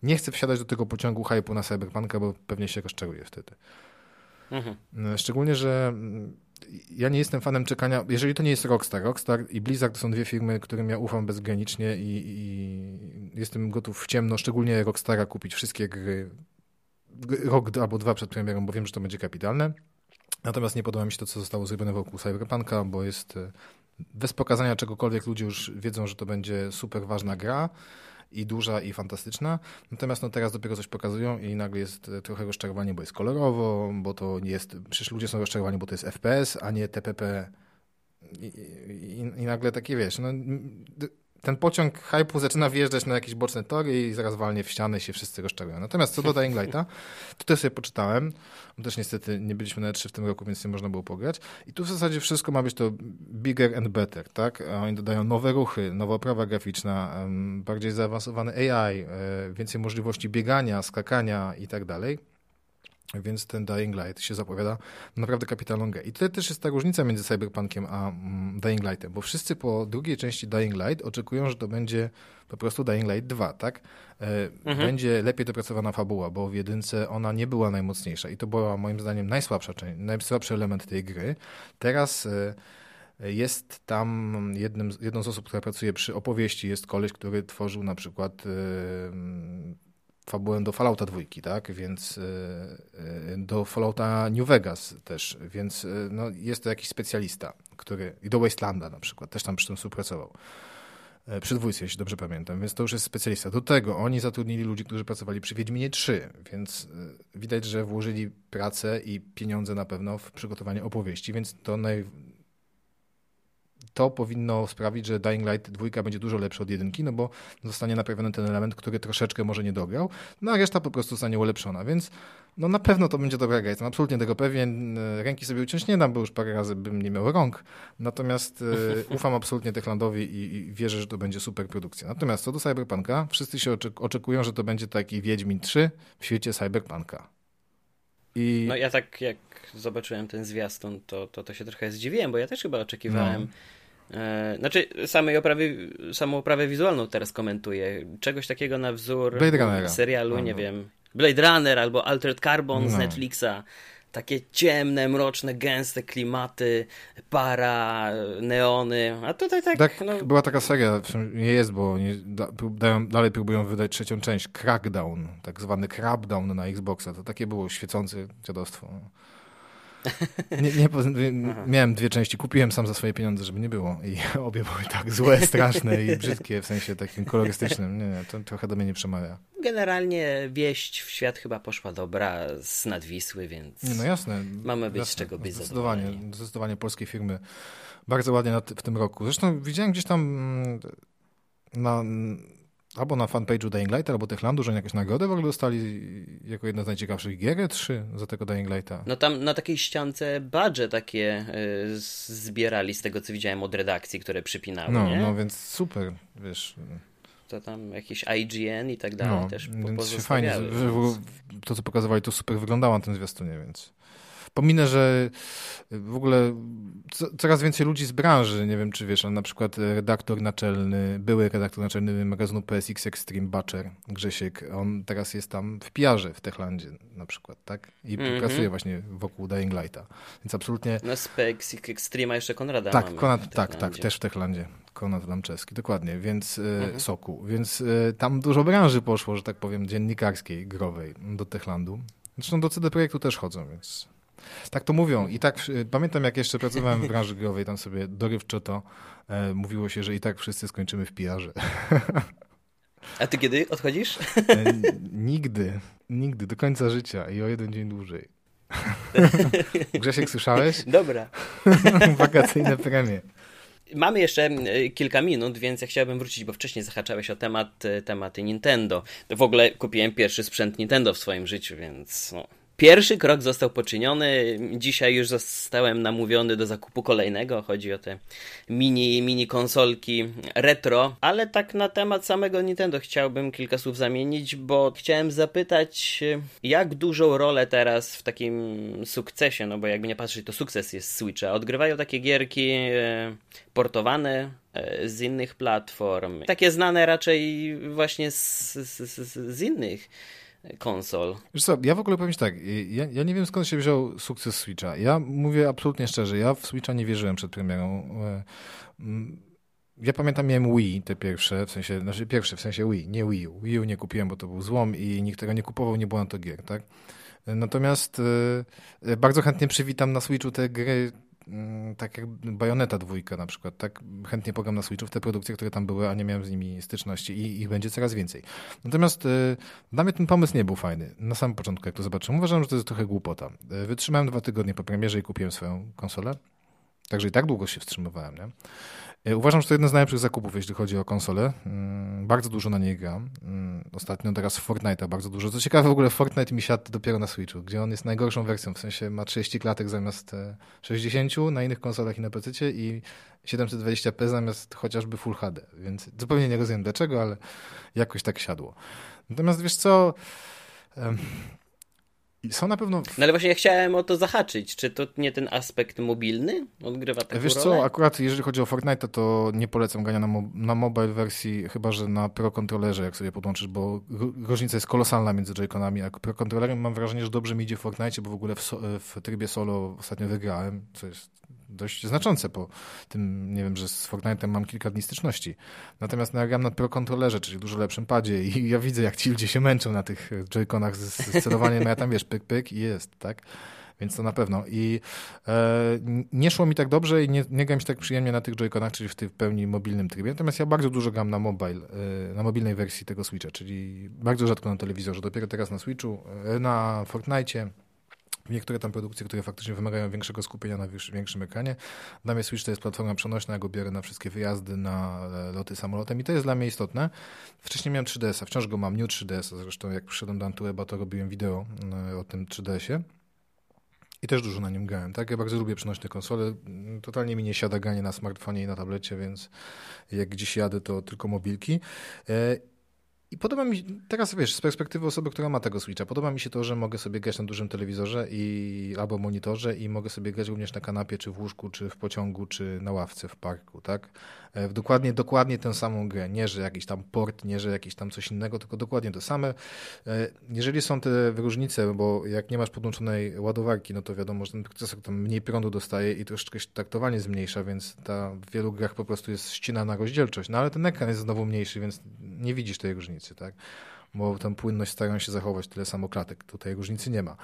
nie chcę wsiadać do tego pociągu hype'u na Cyberpunka, bo pewnie się rozczaruję wtedy. Mhm. E, szczególnie, że mm, ja nie jestem fanem czekania, jeżeli to nie jest Rockstar. Rockstar i Blizzard to są dwie firmy, którym ja ufam bezgranicznie i, i jestem gotów w ciemno, szczególnie Rockstara, kupić wszystkie gry rok albo dwa przed premierą, bo wiem, że to będzie kapitalne. Natomiast nie podoba mi się to, co zostało zrobione wokół Cyberpunka, bo jest e, bez pokazania czegokolwiek ludzie już wiedzą, że to będzie super ważna gra i duża i fantastyczna. Natomiast no teraz dopiero coś pokazują i nagle jest e, trochę rozczarowanie, bo jest kolorowo, bo to nie jest, przecież ludzie są rozczarowani, bo to jest FPS, a nie TPP i, i, i nagle takie, wiesz, no ten pociąg hype'u zaczyna wjeżdżać na jakieś boczne tory i zaraz walnie w ścianę i się wszyscy rozczarują. Natomiast co do Dying Lighta, to też sobie poczytałem, bo też niestety nie byliśmy na 3 w tym roku, więc nie można było pograć. I tu w zasadzie wszystko ma być to bigger and better, tak? Oni dodają nowe ruchy, nowa oprawa graficzna, bardziej zaawansowany AI, e, więcej możliwości biegania, skakania i tak dalej. Więc ten Dying Light się zapowiada naprawdę kapitalną grę. I to też jest ta różnica między Cyberpunkiem a mm, Dying Lightem, bo wszyscy po drugiej części Dying Light oczekują, że to będzie po prostu Dying Light 2, tak? E, mhm. Będzie lepiej dopracowana fabuła, bo w jedynce ona nie była najmocniejsza i to była moim zdaniem najsłabsza część, najsłabszy element tej gry. Teraz e, jest tam jednym, jedną z osób, która pracuje przy opowieści, jest koleś, który tworzył na przykład e, fabułę do Fallouta dwójki, tak? Więc e, e, do Fallouta New Vegas też, więc e, no, jest to jakiś specjalista, który i do Wastelanda na przykład, też tam przy tym współpracował. Przy dwójce, jeśli dobrze pamiętam, więc to już jest specjalista. Do tego oni zatrudnili ludzi, którzy pracowali przy Wiedźminie 3, więc widać, że włożyli pracę i pieniądze na pewno w przygotowanie opowieści, więc to naj, to powinno sprawić, że Dying Light 2 będzie dużo lepszy od jedynki, no bo zostanie naprawiony ten element, który troszeczkę może nie dograł, no a reszta po prostu zostanie ulepszona, więc no na pewno to będzie dobra gra, jestem absolutnie tego pewien. Ręki sobie uciąć nie dam, bo już parę razy bym nie miał rąk, natomiast e, ufam absolutnie Techlandowi i, i wierzę, że to będzie super produkcja. Natomiast co do Cyberpunka, wszyscy się oczekują, że to będzie taki Wiedźmin 3 w świecie Cyberpunka. I... No ja tak jak zobaczyłem ten zwiastun, to, to, to się trochę zdziwiłem, bo ja też chyba oczekiwałem no E, znaczy, samej oprawy, samą oprawę wizualną teraz komentuję. Czegoś takiego na wzór serialu, nie wiem, Blade Runner albo Altered Carbon no. z Netflixa. Takie ciemne, mroczne, gęste klimaty, para, neony, a tutaj tak... tak no... Była taka seria, nie jest, bo nie, da, dalej próbują wydać trzecią część, Crackdown, tak zwany Crapdown na Xboxa, to takie było świecące dziadostwo. Nie, nie, miałem dwie części, kupiłem sam za swoje pieniądze, żeby nie było. I obie były tak złe, straszne i brzydkie, w sensie takim kolorystycznym. Nie, nie, to trochę do mnie nie przemawia. Generalnie wieść w świat chyba poszła dobra z nadwisły, więc nie, no jasne, mamy być jasne, z czego być zdecydowanie, zadowoleni. Zdecydowanie polskie firmy bardzo ładnie w tym roku. Zresztą widziałem gdzieś tam mm, na albo na fanpage'u Dying Lighta, albo Techlandu, że oni jakąś nagrodę w ogóle dostali jako jedna z najciekawszych gier 3 e za tego Dying Lighta. No tam na takiej ściance badże takie y, zbierali z tego, co widziałem od redakcji, które przypinały, No, nie? no więc super, wiesz... to tam jakiś IGN i tak dalej no, też więc fajnie, to co pokazywali to super wyglądało na tym zwiastunie, więc Pominę, że w ogóle coraz więcej ludzi z branży, nie wiem czy wiesz, ale na przykład redaktor naczelny, były redaktor naczelny magazynu PSX Extreme Butcher, Grzesiek, on teraz jest tam w PR-ze w Techlandzie na przykład, tak? I mm -hmm. pracuje właśnie wokół Dying Lighta. Więc absolutnie... No z PSX Extreme jeszcze Konrada Tak, Konrad, tak, tak, też w Techlandzie. Konrad Lamczewski, dokładnie, więc e, mhm. Soku. Więc tam dużo branży poszło, że tak powiem, dziennikarskiej, growej do Techlandu. Zresztą do CD Projektu też chodzą, więc tak to mówią. I tak pamiętam, jak jeszcze pracowałem w branży growej, tam sobie dorywczo to e, mówiło się, że i tak wszyscy skończymy w PR-ze. A ty kiedy odchodzisz? E, nigdy. Nigdy. Do końca życia i o jeden dzień dłużej. Grzesiek, słyszałeś? Dobra. Wakacyjne premie. Mamy jeszcze e, kilka minut, więc ja chciałbym wrócić, bo wcześniej zahaczałeś o temat, e, tematy Nintendo. W ogóle kupiłem pierwszy sprzęt Nintendo w swoim życiu, więc no, Pierwszy krok został poczyniony. Dzisiaj już zostałem namówiony do zakupu kolejnego. Chodzi o te mini, mini konsolki retro. Ale tak na temat samego Nintendo chciałbym kilka słów zamienić, bo chciałem zapytać, jak dużą rolę teraz w takim sukcesie, no bo jakby nie patrzeć, to sukces jest Switcha. Odgrywają takie gierki e, portowane e, z innych platform. Takie znane raczej właśnie z, z, z innych konsol. Wiesz co, ja w ogóle powiem tak, ja, ja nie wiem skąd się wziął sukces Switcha. Ja mówię absolutnie szczerze, ja w Switcha nie wierzyłem przed premierą. E, ja pamiętam, miałem Wii, te pierwsze, w sensie, znaczy pierwsze, w sensie Wii, nie Wii U. Wii U nie kupiłem, bo to był złom i nikt tego nie kupował, nie było na to gier, tak? Natomiast e, bardzo chętnie przywitam na Switchu te gry Mm, tak jak Bajoneta dwójka na przykład, tak chętnie pogram na Switchu w te produkcje, które tam były, a nie miałem z nimi styczności i ich będzie coraz więcej. Natomiast y, dla mnie ten pomysł nie był fajny. Na samym początku, jak to zobaczyłem, uważam, że to jest trochę głupota. Y, wytrzymałem dwa tygodnie po premierze i kupiłem swoją konsolę. Także i tak długo się wstrzymywałem, nie? E, uważam, że to jedno z najlepszych zakupów, jeśli chodzi o konsolę. Mm, bardzo dużo na niej gram. Mm, ostatnio teraz Fortnite'a bardzo dużo. Co ciekawe, w ogóle Fortnite mi siadł dopiero na Switchu, gdzie on jest najgorszą wersją, w sensie ma 30 klatek zamiast 60 e, na innych konsolach i na PC i 720p zamiast chociażby Full HD, więc zupełnie nie rozumiem dlaczego, ale jakoś tak siadło. Natomiast wiesz co, są na pewno. No ale właśnie ja chciałem o to zahaczyć. Czy to nie ten aspekt mobilny odgrywa taką Wiesz rolę? co, akurat jeżeli chodzi o Fortnite, to nie polecam grania na, mo na mobile wersji, chyba że na Pro Controllerze, jak sobie podłączysz, bo różnica jest kolosalna między Joy-Conami. A Pro Controllerem mam wrażenie, że dobrze mi idzie w Fortnite, bo w ogóle w, so w trybie solo ostatnio wygrałem, co jest dość znaczące po tym, nie wiem, że z Fortnite'em mam kilka dni styczności. Natomiast no, na Pro Controllerze, czyli dużo lepszym padzie i ja widzę, jak ci ludzie się męczą na tych joyconach z, z celowaniem, a ja tam, wiesz, pyk, pyk i jest, tak? Więc to na pewno. I e, nie szło mi tak dobrze i nie, nie gram się tak przyjemnie na tych joyconach, czyli w tym pełni mobilnym trybie. Natomiast ja bardzo dużo gram na mobile, e, na mobilnej wersji tego Switcha, czyli bardzo rzadko na telewizorze. Dopiero teraz na Switchu, e, na Fortnite'cie niektóre tam produkcje, które faktycznie wymagają większego skupienia na większym ekranie. Dla mnie Switch to jest platforma przenośna, go biorę na wszystkie wyjazdy, na e, loty samolotem i to jest dla mnie istotne. Wcześniej miałem 3DS-a, wciąż go mam, New 3DS-a, zresztą jak przyszedłem do Antueba, to robiłem wideo e, o tym 3DS-ie. I też dużo na nim grałem, tak? Ja bardzo lubię przenośne konsole. Totalnie mi nie siada granie na smartfonie i na tablecie, więc jak gdzieś jadę, to tylko mobilki. I podoba mi się, teraz wiesz, z perspektywy osoby, która ma tego Switcha, podoba mi się to, że mogę sobie grać na dużym telewizorze i, albo monitorze i mogę sobie grać również na kanapie, czy w łóżku, czy w pociągu, czy na ławce w parku, tak? E, w dokładnie, dokładnie tę samą grę. Nie, że jakiś tam port, nie, że jakiś tam coś innego, tylko dokładnie to same. E, jeżeli są te różnice, bo jak nie masz podłączonej ładowarki, no to wiadomo, że ten procesor tam mniej prądu dostaje i troszeczkę taktowanie zmniejsza, więc ta w wielu grach po prostu jest ścina rozdzielczość. No ale ten ekran jest znowu mniejszy, więc nie widzisz tej różnicy, tak? Bo tę płynność starają się zachować tyle samo klatek. Tutaj różnicy nie ma.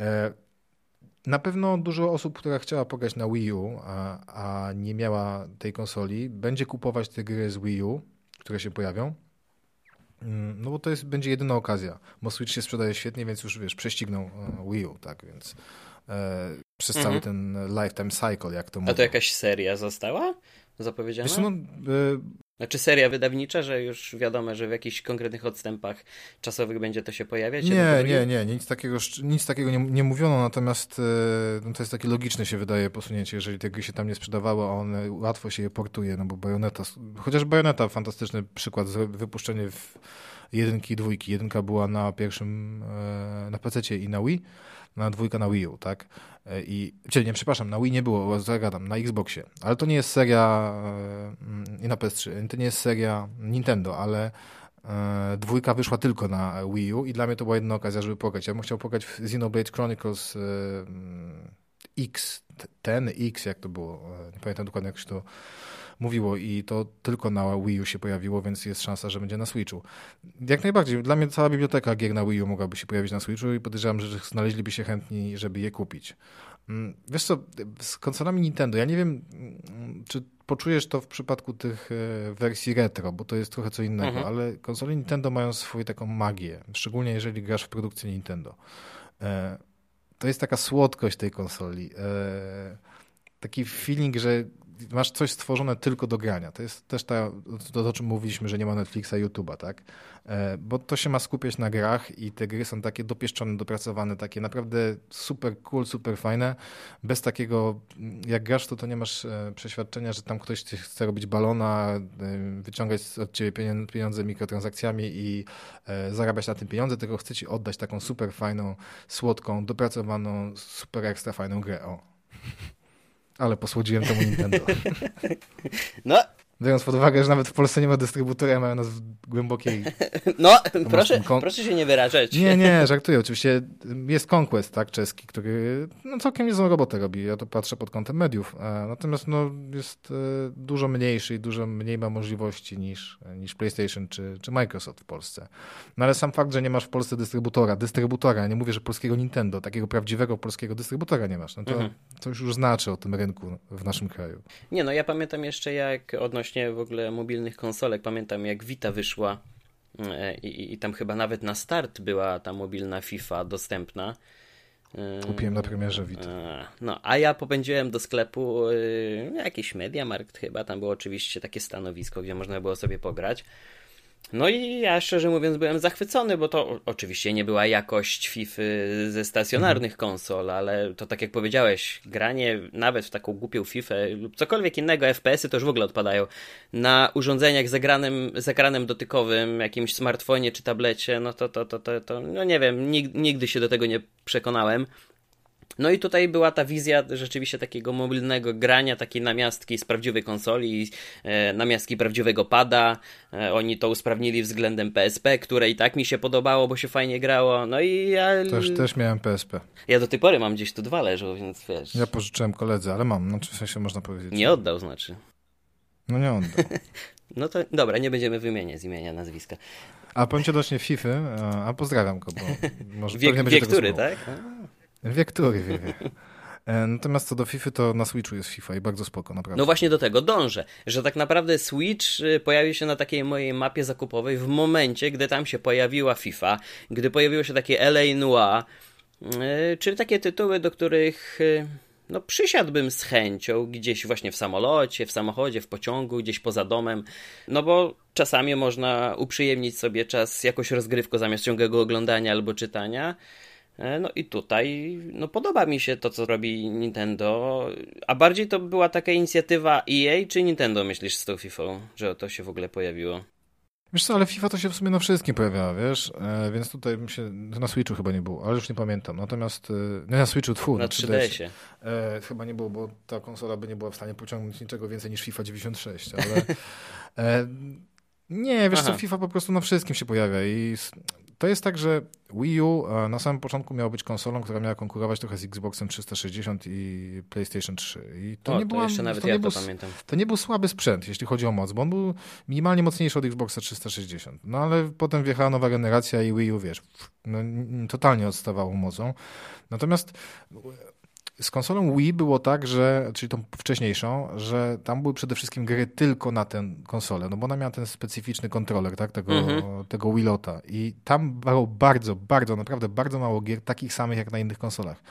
E, na pewno dużo osób, która chciała pograć na Wii U, a, a, nie miała tej konsoli, będzie kupować te gry z Wii U, które się pojawią. Mm, no bo to jest, będzie jedyna okazja, bo Switch się sprzedaje świetnie, więc już wiesz, prześcignął e, Wii U, tak, więc e, przez mhm. cały ten lifetime cycle, jak to mówię. A to jakaś seria została zapowiedziana? Wiesz, no, e, Znaczy seria wydawnicza, że już wiadomo, że w jakichś konkretnych odstępach czasowych będzie to się pojawiać? Nie, nie, nie, nic takiego, nic takiego nie, nie mówiono, natomiast e, no to jest takie logiczne się wydaje posunięcie, jeżeli te gry się tam nie sprzedawały, a one łatwo się je portuje, no bo Bayonetta, chociaż Bayonetta fantastyczny przykład, wypuszczenie w jedynki i dwójki. Jedynka była na pierwszym, e, na PC i na Wii, na dwójka na Wii U, tak? E, I, czyli nie, przepraszam, na Wii nie było, zagadam, na Xboxie. Ale to nie jest seria i na PS3, to nie jest seria Nintendo, ale e, dwójka wyszła tylko na Wii U i dla mnie to była jedna okazja, żeby pograć. Ja bym chciał pograć w Xenoblade Chronicles X, ten X, jak to było, nie pamiętam dokładnie jak się to mówiło i to tylko na Wii U się pojawiło, więc jest szansa, że będzie na Switchu. Jak najbardziej. Dla mnie cała biblioteka gier na Wii U mogłaby się pojawić na Switchu i podejrzewam, że znaleźliby się chętni, żeby je kupić. Mm, wiesz co, z konsolami Nintendo, ja nie wiem, mm, czy poczujesz to w przypadku tych e, wersji retro, bo to jest trochę co innego, mhm. ale konsole Nintendo mają swoją taką magię, szczególnie jeżeli grasz w produkcji Nintendo. E, to jest taka słodkość tej konsoli. E, taki feeling, że masz coś stworzone tylko do grania. To jest też ta, to, o czym mówiliśmy, że nie ma Netflixa i YouTube'a, tak? E, bo to się ma skupiać na grach i te gry są takie dopieszczone, dopracowane, takie naprawdę super cool, super fajne. Bez takiego, jak grasz, to, to nie masz e, przeświadczenia, że tam ktoś chce robić balona, e, wyciągać od ciebie pieniądze mikrotransakcjami i zarabiać na tym pieniądze, tylko chce ci oddać taką super fajną, słodką, dopracowaną, super ekstra fajną grę. O. Ale posłodziłem temu Nintendo. No, Biorąc pod uwagę, że nawet w Polsce nie ma dystrybutora, nas w głębokiej... No, proszę, kon... proszę się nie wyrażać. Nie, nie, żartuję. Oczywiście jest Conquest, tak, czeski, który no, całkiem niezłą robotę robi. Ja to patrzę pod kątem mediów. E, natomiast no, jest e, dużo mniejszy i dużo mniej ma możliwości niż, niż PlayStation czy, czy Microsoft w Polsce. No ale sam fakt, że nie masz w Polsce dystrybutora, dystrybutora, nie mówię, że polskiego Nintendo, takiego prawdziwego polskiego dystrybutora nie masz, no to, mhm. to już znaczy o tym rynku w naszym kraju. Nie, no ja pamiętam jeszcze jak odnośnie odnośnie w ogóle mobilnych konsolek, pamiętam jak Vita wyszła e, i, i tam chyba nawet na start była ta mobilna FIFA dostępna. E, Kupiłem na premierze Vita. E, no, a ja popędziłem do sklepu jakiś Mediamarkt chyba, tam było oczywiście takie stanowisko, gdzie można było sobie pograć. No i ja szczerze mówiąc byłem zachwycony, bo to oczywiście nie była jakość FIFA ze stacjonarnych mhm. konsol, ale to tak jak powiedziałeś, granie nawet w taką głupią FIFA lub cokolwiek innego, FPS-y to już w ogóle odpadają, na urządzeniach z ekranem, z ekranem dotykowym, jakimś smartfonie czy tablecie, no to, to, to, to, to no nie wiem, nigdy się do tego nie przekonałem. No i tutaj była ta wizja rzeczywiście takiego mobilnego grania, takiej namiastki z prawdziwej konsoli, e, namiastki prawdziwego pada. E, oni to usprawnili względem PSP, które i tak mi się podobało, bo się fajnie grało. No i ja... Też, też miałem PSP. Ja do tej pory mam gdzieś tu dwa leżą, więc wiesz... Ja pożyczyłem koledze, ale mam, znaczy w sensie można powiedzieć. Nie oddał znaczy. No nie oddał. no to dobra, nie będziemy wymieniać z imienia, nazwiska. A powiem ci odnośnie FIFA, a pozdrawiam go, bo może wie, wie który, tak? Wie który, wie, wie. E, natomiast co do FIFA, to na Switchu jest FIFA i bardzo spoko, naprawdę. No właśnie do tego dążę, że tak naprawdę Switch y, pojawił się na takiej mojej mapie zakupowej w momencie, gdy tam się pojawiła FIFA, gdy pojawiło się takie LA Noir, y, czy takie tytuły, do których y, no przysiadłbym z chęcią gdzieś właśnie w samolocie, w samochodzie, w pociągu, gdzieś poza domem, no bo czasami można uprzyjemnić sobie czas jakoś rozgrywką zamiast ciągłego oglądania albo czytania. E, no i tutaj no podoba mi się to, co robi Nintendo. A bardziej to była taka inicjatywa EA czy Nintendo, myślisz, z tą FIFA, że to się w ogóle pojawiło? Wiesz co, ale FIFA to się w sumie na wszystkim pojawiała, wiesz? E, więc tutaj się, na Switchu chyba nie było, ale już nie pamiętam. Natomiast, e, nie na Switchu, tfu, na, na 3DS-ie. E, chyba nie było, bo ta konsola by nie była w stanie pociągnąć niczego więcej niż FIFA 96, ale... E, nie, wiesz Aha. co, FIFA po prostu na wszystkim się pojawia i to jest tak, że Wii U na samym początku miało być konsolą, która miała konkurować trochę z Xboxem 360 i PlayStation 3. I to, o, nie była, jeszcze nawet to ja nie to był, pamiętam. To nie był słaby sprzęt, jeśli chodzi o moc, bo on był minimalnie mocniejszy od Xboxa 360. No ale potem wjechała nowa generacja i Wii U, wiesz, no, totalnie odstawało mocą. Natomiast z konsolą Wii było tak, że, czyli tą wcześniejszą, że tam były przede wszystkim gry tylko na tę konsolę, no bo ona miała ten specyficzny kontroler, tak, tego, mhm. tego Lota i tam było bardzo, bardzo, naprawdę bardzo mało gier takich samych jak na innych konsolach.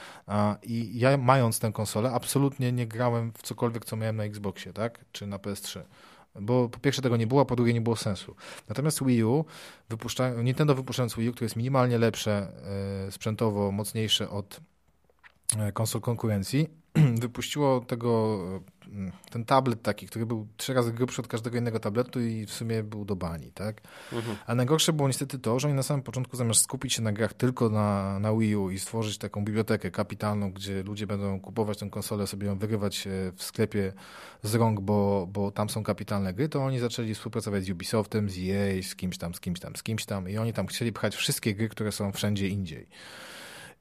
I ja mając tę konsolę absolutnie nie grałem w cokolwiek, co miałem na Xboxie, tak, czy na PS3. bo po pierwsze tego nie było, a po drugie nie było sensu. Natomiast Wii U, wypuszcza, Nintendo wypuszczając Wii U, które jest minimalnie lepsze, e, sprzętowo mocniejsze od konsol konkurencji, wypuściło tego, mm, ten tablet taki, który był trzy razy grubszy od każdego innego tabletu i w sumie był do bani, tak? Mhm. A najgorsze było niestety to, że oni na samym początku zamiast skupić się na grach tylko na, na Wii U i stworzyć taką bibliotekę kapitalną, gdzie ludzie będą kupować tę konsolę, sobie ją wygrywać w sklepie z rąk, bo, bo tam są kapitalne gry, to oni zaczęli współpracować z Ubisoftem, z EA, z kimś tam, z kimś tam, z kimś tam i oni tam chcieli pchać wszystkie gry, które są wszędzie indziej.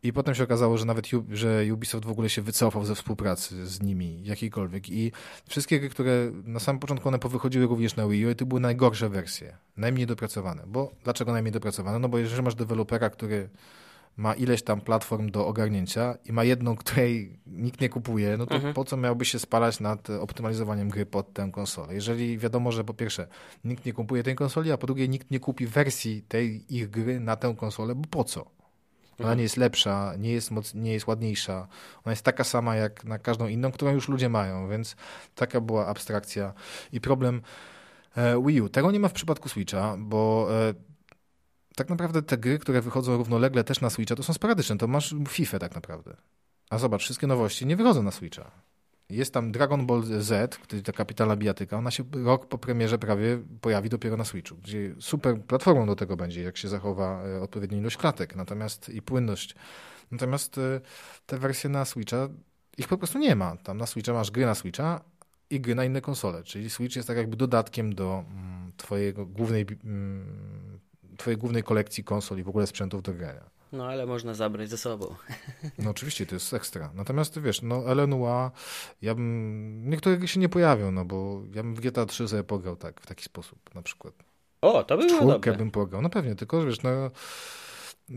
I potem się okazało, że nawet że Ubisoft w ogóle się wycofał ze współpracy z nimi, jakiejkolwiek. I wszystkie gry, które na samym początku one powychodziły również na Wii U, to były najgorsze wersje, najmniej dopracowane. Bo dlaczego najmniej dopracowane? No bo jeżeli masz dewelopera, który ma ileś tam platform do ogarnięcia i ma jedną, której nikt nie kupuje, no to mhm. po co miałby się spalać nad optymalizowaniem gry pod tę konsolę? Jeżeli wiadomo, że po pierwsze nikt nie kupuje tej konsoli, a po drugie nikt nie kupi wersji tej ich gry na tę konsolę, bo po co? Ona nie jest lepsza, nie jest, moc, nie jest ładniejsza. Ona jest taka sama jak na każdą inną, którą już ludzie mają, więc taka była abstrakcja i problem e, Wii U. Tego nie ma w przypadku Switcha, bo e, tak naprawdę te gry, które wychodzą równolegle też na Switcha, to są sporadyczne. To masz FIFA tak naprawdę. A zobacz, wszystkie nowości nie wychodzą na Switcha. Jest tam Dragon Ball Z, czyli ta kapitalna bijatyka. Ona się rok po premierze prawie pojawi dopiero na Switchu, gdzie super platformą do tego będzie, jak się zachowa e, odpowiednia ilość klatek natomiast i płynność. Natomiast e, te wersje na Switcha, ich po prostu nie ma. Tam na Switcha masz gry na Switcha i gry na inne konsole, czyli Switch jest tak jakby dodatkiem do mm, twojego głównej, mm, twojej głównej kolekcji konsol i w ogóle sprzętów do grania. No ale można zabrać ze sobą. No oczywiście, to jest ekstra. Natomiast wiesz, no Elenua, ja bym, niektóre się nie pojawią, no bo ja bym w GTA 3 sobie pograł tak, w taki sposób na przykład. O, to by było Czwórkę bym pograł, no pewnie, tylko wiesz, no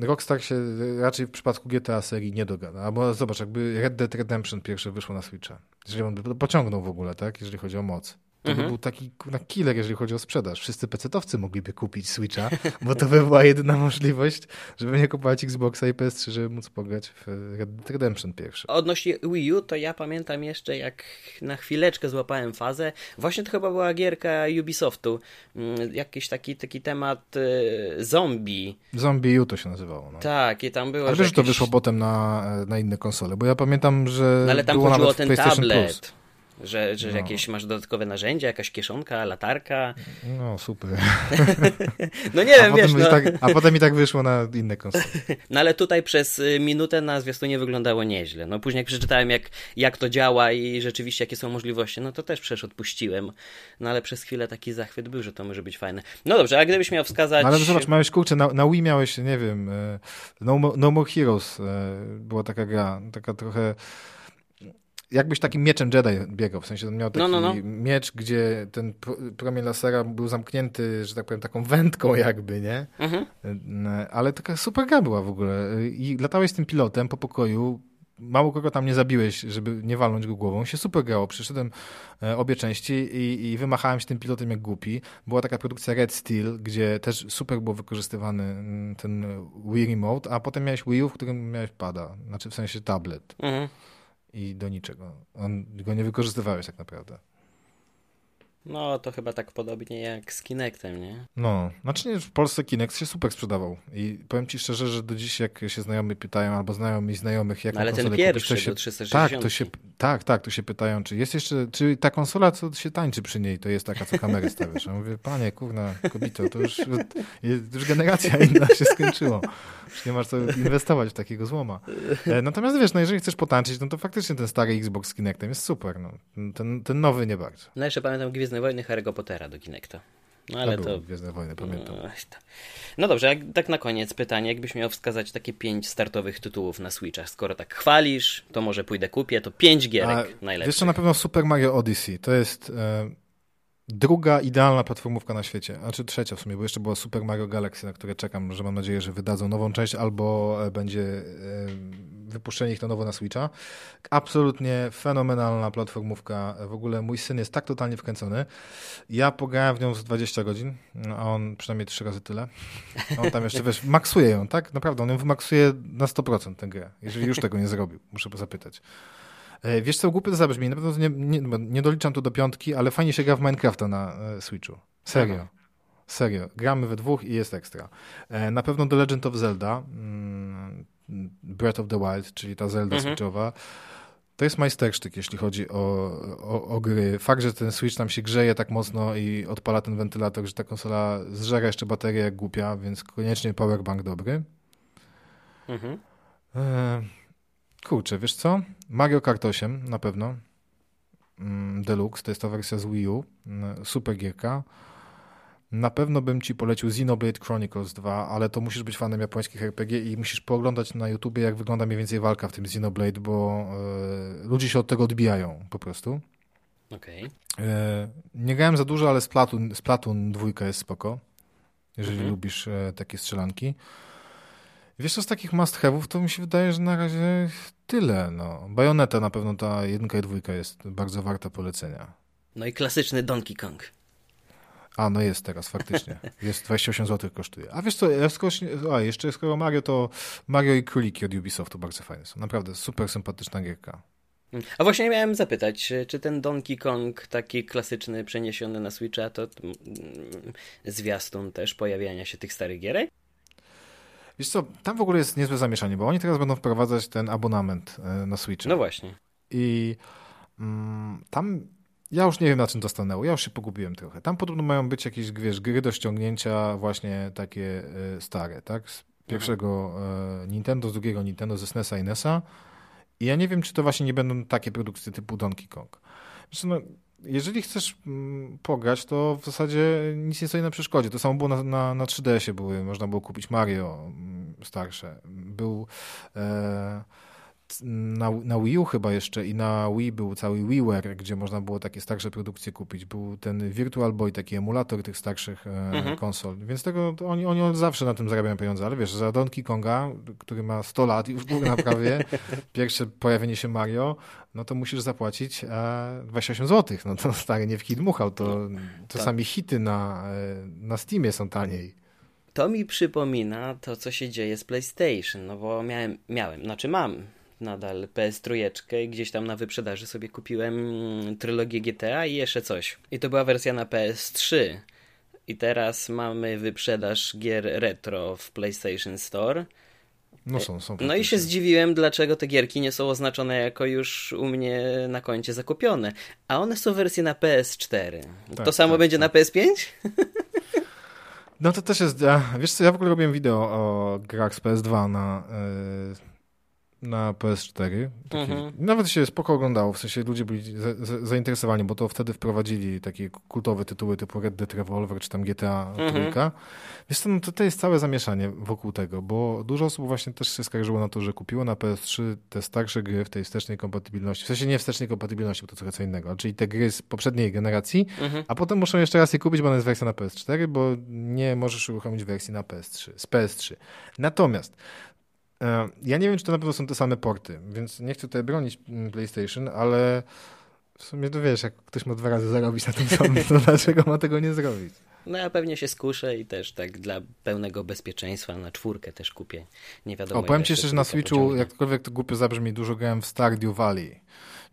Rockstar się raczej w przypadku GTA serii nie dogada. Albo zobacz, jakby Red Dead Redemption pierwsze wyszło na Switcha. Jeżeli on by pociągnął w ogóle, tak? Jeżeli chodzi o moc. To mhm. by był taki na killer, jeżeli chodzi o sprzedaż. Wszyscy pecetowcy mogliby kupić Switcha, bo to by była jedyna możliwość, żeby nie kupować Xboxa i PS3, żeby móc pograć w Red Dead Redemption pierwszy. Odnośnie Wii U, to ja pamiętam jeszcze, jak na chwileczkę złapałem fazę. Właśnie to chyba była gierka Ubisoftu. Mm, jakiś taki, taki temat y, zombie. Zombie U to się nazywało. No. Tak, i tam było. Ale wiesz, jakieś... to wyszło potem na, na inne konsole, bo ja pamiętam, że. No ale tam chodziło o ten tablet. Plus. Że, że no. jakieś masz dodatkowe narzędzia, jakaś kieszonka, latarka. No super. no nie wiem, wiesz. No. Tak, a potem i tak wyszło na inne konsole. no ale tutaj przez y, minutę na zwiastunie wyglądało nieźle. No później jak przeczytałem jak, jak to działa i rzeczywiście jakie są możliwości, no to też przecież odpuściłem. No ale przez chwilę taki zachwyt był, że to może być fajne. No dobrze, a gdybyś miał wskazać... ale zobacz, miałeś, kurczę, na, na Wii miałeś, nie wiem, e, No, no More Heroes e, była taka gra, taka trochę jakbyś takim mieczem Jedi biegał, w sensie on miał taki no, no, no. miecz, gdzie ten promień lasera był zamknięty, że tak powiem, taką wędką jakby, nie? Mhm. E, ale taka super gra była w ogóle. I latałeś z tym pilotem po pokoju, mało kogo tam nie zabiłeś, żeby nie walnąć go głową. Się super grało. Przeszedłem e, obie części i, i wymachałem się tym pilotem jak głupi. Była taka produkcja Red Steel, gdzie też super był wykorzystywany mm, ten Wii Remote, a potem miałeś Wii U, w którym miałeś pada, znaczy w sensie tablet. Mhm i do niczego. On go nie wykorzystywałeś tak naprawdę. No, to chyba tak podobnie jak z Kinectem, nie? No, znaczy nie, w Polsce Kinect się super sprzedawał i powiem ci szczerze, że do dziś jak się znajomi pytają, albo znajomi znajomych, jak no, Ale ten pierwszy kupić, to się, 360. Tak, to się, tak, tak, to się pytają, czy jest jeszcze, czy ta konsola, co się tańczy przy niej, to jest taka, co kamerę stawiasz. Ja mówię, panie, kurna, kobito, to już, już generacja inna się skończyło. Już nie masz co inwestować w takiego złoma. E, natomiast wiesz, no jeżeli chcesz potańczyć, no to faktycznie ten stary Xbox z Kinectem jest super, no. Ten, ten nowy nie bardzo. No jeszcze pamiętam Gwiezdne Wojny Harry'ego Pottera do Kinecta. No ale to... Gwiezdne Wojny, pamiętam. No, no dobrze, jak, tak na koniec pytanie, jakbyś miał wskazać takie pięć startowych tytułów na Switcha, skoro tak chwalisz, to może pójdę kupię, to pięć gierek A, najlepszych. Wiesz co, na pewno Super Mario Odyssey, to jest e, druga idealna platformówka na świecie, znaczy trzecia w sumie, bo jeszcze była Super Mario Galaxy, na które czekam, że mam nadzieję, że wydadzą nową część, albo e, będzie e, wypuszczenie ich na nowo na Switcha. Absolutnie fenomenalna platformówka. W ogóle mój syn jest tak totalnie wkręcony. Ja pograłem w nią z 20 godzin, no, a on przynajmniej trzy razy tyle. On tam jeszcze, wiesz, maksuje ją, tak? Naprawdę, on ją wymaksuje na 100% tę grę, jeżeli już tego nie zrobił. Muszę zapytać. E, wiesz co, głupio to zabrzmi, na pewno nie, nie, nie, doliczam tu do piątki, ale fajnie się gra w Minecrafta na e, Switchu. Serio. Aha. Serio. Gramy we dwóch i jest ekstra. E, na pewno The Legend of Zelda, mm, Breath of the Wild, czyli ta Zelda mhm. Switchowa, to jest majstersztyk, jeśli chodzi o, o, o, gry. Fakt, że ten Switch tam się grzeje tak mocno i odpala ten wentylator, że ta konsola zżera jeszcze baterię jak głupia, więc koniecznie powerbank dobry. Mhm. E, kurczę, wiesz co? Mario Kart 8 na pewno. Mm, Deluxe, to jest ta wersja z Wii U. Mm, super gierka. Na pewno bym ci polecił Xenoblade Chronicles 2, ale to musisz być fanem japońskich RPG i musisz pooglądać na YouTubie, jak wygląda mniej więcej walka w tym Xenoblade, bo y, ludzie się od tego odbijają po prostu. Okej. Okay. E, nie grałem za dużo, ale Splatoon, Splatoon 2 jest spoko, jeżeli mhm. lubisz y, takie strzelanki. Wiesz co, z takich must have'ów to mi się wydaje, że na razie tyle. No. Bayonetta na pewno ta jedynka i dwójka jest bardzo warta polecenia. No i klasyczny Donkey Kong. A, no jest teraz, faktycznie. Jest 28 zł kosztuje. A wiesz co, a jeszcze skoro Mario, to Mario i Króliki od Ubisoftu bardzo fajne są. Naprawdę super sympatyczna gierka. A właśnie miałem zapytać, czy ten Donkey Kong taki klasyczny, przeniesiony na Switcha, to mm, zwiastun też pojawiania się tych starych gierek? Wiesz co, tam w ogóle jest niezłe zamieszanie, bo oni teraz będą wprowadzać ten abonament e, na Switcha. No właśnie. I mm, tam ja już nie wiem, na czym to stanęło. Ja już się pogubiłem trochę. Tam podobno mają być jakieś, wiesz, gry do ściągnięcia właśnie takie y, stare, tak? Z pierwszego y, Nintendo, z drugiego Nintendo, ze SNESa i NESa. I ja nie wiem, czy to właśnie nie będą takie produkcje typu Donkey Kong. Zresztą, no, jeżeli chcesz mm, pograć, to w zasadzie nic nie stoi na przeszkodzie. To samo było na, na, na 3DS-ie, były, można było kupić Mario mm, starsze. Był... E, na, na Wii U chyba jeszcze i na Wii był cały WiiWare, gdzie można było takie starsze produkcje kupić. Był ten Virtual Boy, taki emulator tych starszych e, mhm. konsol. Więc tego oni, oni zawsze na tym zarabiają pieniądze, ale wiesz, za Donkey Konga, który ma 100 lat i już był na prawie, pierwsze pojawienie się Mario, no to musisz zapłacić e, 28 zł. No to stary nie w hit dmuchał, to czasami hity na, e, na Steamie są taniej. To mi przypomina to, co się dzieje z PlayStation, no bo miałem, miałem, znaczy mam nadal PS3 i gdzieś tam na wyprzedaży sobie kupiłem trylogię GTA i jeszcze coś. I to była wersja na PS3. I teraz mamy wyprzedaż gier retro w PlayStation Store. No są, są. No i się zdziwiłem, dlaczego te gierki nie są oznaczone jako już u mnie na koncie zakupione. A one są wersje na PS4. Tak, to samo tak, będzie tak. na PS5? No to też jest. Wiesz co, ja w ogóle robiłem wideo o grach z PS2 na. Yy na PS4. Mhm. Nawet się spoko oglądało, w sensie ludzie byli za, za, zainteresowani, bo to wtedy wprowadzili takie kultowe tytuły typu Red Dead Revolver czy tam GTA mhm. Trójka. Wiesz co, no to, to jest całe zamieszanie wokół tego, bo dużo osób właśnie też się skarżyło na to, że kupiło na PS3 te starsze gry w tej wstecznej kompatybilności, w sensie nie wstecznej kompatybilności, bo to trochę co innego, czyli te gry z poprzedniej generacji, mhm. a potem muszą jeszcze raz je kupić, bo ona jest wersja na PS4, bo nie możesz uruchomić wersji na PS3, z PS3. Natomiast ja nie wiem, czy to na pewno są te same porty, więc nie chcę tutaj bronić mm, PlayStation, ale w sumie to wiesz, jak ktoś ma dwa razy zarobić na tym samym, to dlaczego ma tego nie zrobić? No ja pewnie się skuszę i też tak dla pełnego bezpieczeństwa na czwórkę też kupię. Nie wiadomo. O, powiem ci jeszcze, że na Switchu, jakkolwiek to głupio zabrzmi, dużo grałem w Stardew Valley,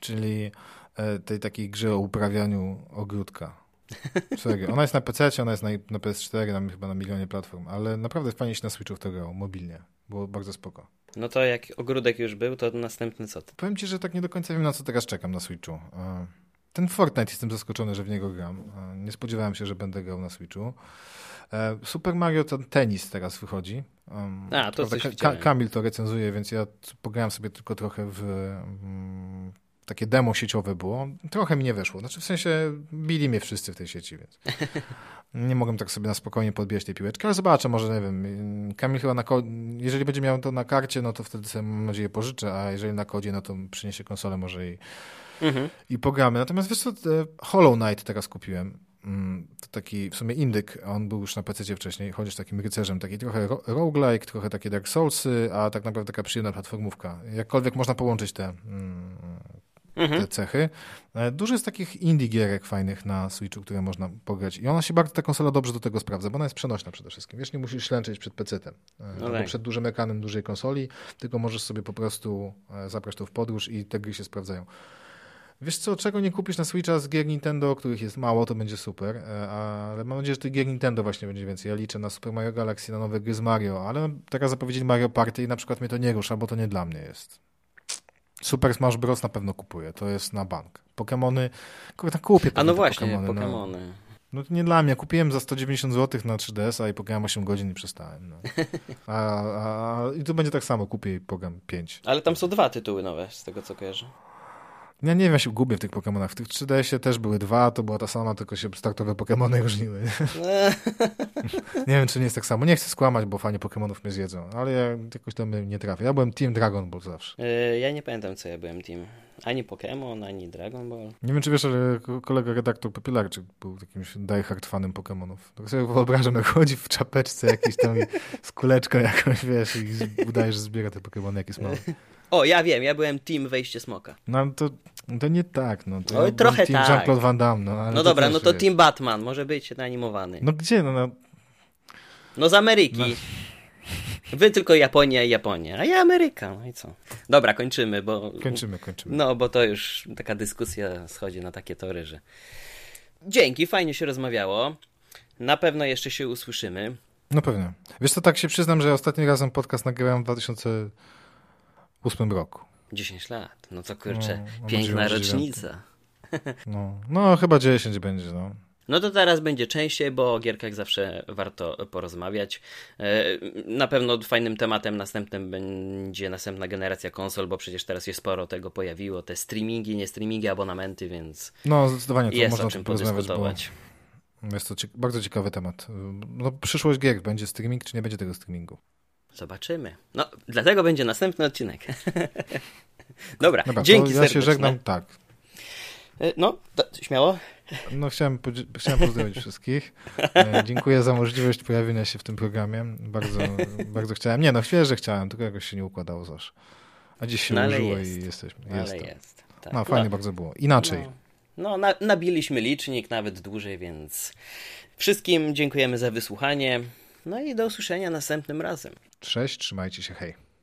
czyli e, tej takiej grze o uprawianiu ogródka. Serio. Ona jest na PC, ona jest na, na PS4, tam chyba na milionie platform, ale naprawdę fajnie się na Switchu w to grało, mobilnie. Było bardzo spoko. No to jak ogródek już był, to następny co? Powiem ci, że tak nie do końca wiem, na co teraz czekam na Switchu. E, ten Fortnite jestem zaskoczony, że w niego gram. E, nie spodziewałem się, że będę grał na Switchu. E, Super Mario ten tenis teraz wychodzi. A, to coś Ka Kamil to recenzuje, więc ja pograłem sobie tylko trochę w mm, takie demo sieciowe było. Trochę mi nie weszło. Znaczy w sensie bili mnie wszyscy w tej sieci, więc nie mogłem tak sobie na spokojnie podbijać tej piłeczki, ale zobaczę, może nie wiem. Kamil chyba na jeżeli będzie miał to na karcie, no to wtedy sobie mam nadzieję pożyczę, a jeżeli na kodzie, no to przyniesie konsolę może i, mhm. i pogramy. Natomiast wiesz co, Hollow Knight teraz kupiłem. Mm, to taki w sumie indyk, on był już na PC wcześniej, chodzisz takim rycerzem, taki trochę roguelike, trochę takie Dark Soulsy, a tak naprawdę taka przyjemna platformówka. Jakkolwiek można połączyć te mm, mhm. te cechy. E, dużo jest takich indie gierek fajnych na Switchu, które można pograć. I ona się bardzo, ta konsola dobrze do tego sprawdza, bo ona jest przenośna przede wszystkim. Wiesz, nie musisz ślęczyć przed PC-tem e, no albo tak. przed dużym ekranem dużej konsoli, tylko możesz sobie po prostu zabrać to w podróż i te gry się sprawdzają. Wiesz co, czego nie kupisz na Switcha z gier Nintendo, których jest mało, to będzie super, e, ale mam nadzieję, że tych gier Nintendo właśnie będzie więcej. Ja liczę na Super Mario Galaxy, na nowe gry z Mario, ale teraz zapowiedzieli Mario Party i na przykład mnie to nie rusza, bo to nie dla mnie jest. Super Smash Bros. na pewno kupuję, to jest na bank. Pokémony, kurde, kupię A no właśnie, Pokémony. No. No to nie dla mnie. Kupiłem za 190 zł na 3DS-a i pograłem 8 godzin i przestałem. No. A, a, I tu będzie tak samo. Kupię i pogram 5. Ale tam są dwa tytuły nowe, z tego co kojarzę. Ja nie wiem, ja się gubię w tych Pokémonach. W tych 3DS-ie też były dwa, to była ta sama, tylko się startowe Pokémony różniły. nie wiem, czy nie jest tak samo. Nie chcę skłamać, bo fajnie Pokémonów mnie zjedzą, ale ja jakoś tam nie trafię. Ja byłem Team Dragon Ball zawsze. Yy, ja nie pamiętam, co ja byłem Team. Ani Pokémon, ani Dragon Ball. Nie wiem, czy wiesz, ale kolega redaktor Popilarczyk był jakimś diehard fanem Pokémonów. Tak sobie wyobrażam, jak chodzi w czapeczce jakiś tam z kuleczką jakąś, wiesz, i udaje, że zbiera te Pokémony, jakie są O, ja wiem, ja byłem team wejście smoka. No to, to nie tak, no. To Oj, ja trochę team tak. Jean-Claude Van Damme, no. no dobra, no to wiesz. team Batman, może być animowany. No gdzie, no, no. No z Ameryki. No. Wy tylko Japonia i Japonia, a ja Ameryka, no i co? Dobra, kończymy, bo... Kończymy, kończymy. No, bo to już taka dyskusja schodzi na takie tory, że... Dzięki, fajnie się rozmawiało. Na pewno jeszcze się usłyszymy. No pewnie. Wiesz co, tak się przyznam, że ostatnim razem podcast nagrałem w 2008 roku. 10 lat, no co kurczę, no, piękna rocznica. No, no, chyba 10 będzie, no. No to teraz będzie częściej, bo o gierkach zawsze warto porozmawiać. E, na pewno fajnym tematem następnym będzie następna generacja konsol, bo przecież teraz się sporo tego pojawiło. Te streamingi, nie streamingi, abonamenty, więc. No, zdecydowanie to jest można o czym podyskutować. Jest to bardzo ciekawy temat. No, przyszłość gier, będzie streaming, czy nie będzie tego streamingu? Zobaczymy. No, dlatego będzie następny odcinek. Dobra, Dobra dzięki ja się żegnam, tak. E, no, to, śmiało. No chciałem, chciałem pozdrowić wszystkich. E, dziękuję za możliwość pojawienia się w tym programie. Bardzo, bardzo chciałem. Nie no, że chciałem, tylko jakoś się nie układało zawsze. A dziś się no, użyło jest. i jesteśmy. Jest, ale jest. Tak. No fajnie no. bardzo było. Inaczej. No, no na, nabiliśmy licznik nawet dłużej, więc wszystkim dziękujemy za wysłuchanie. No i do usłyszenia następnym razem. Cześć, trzymajcie się, hej.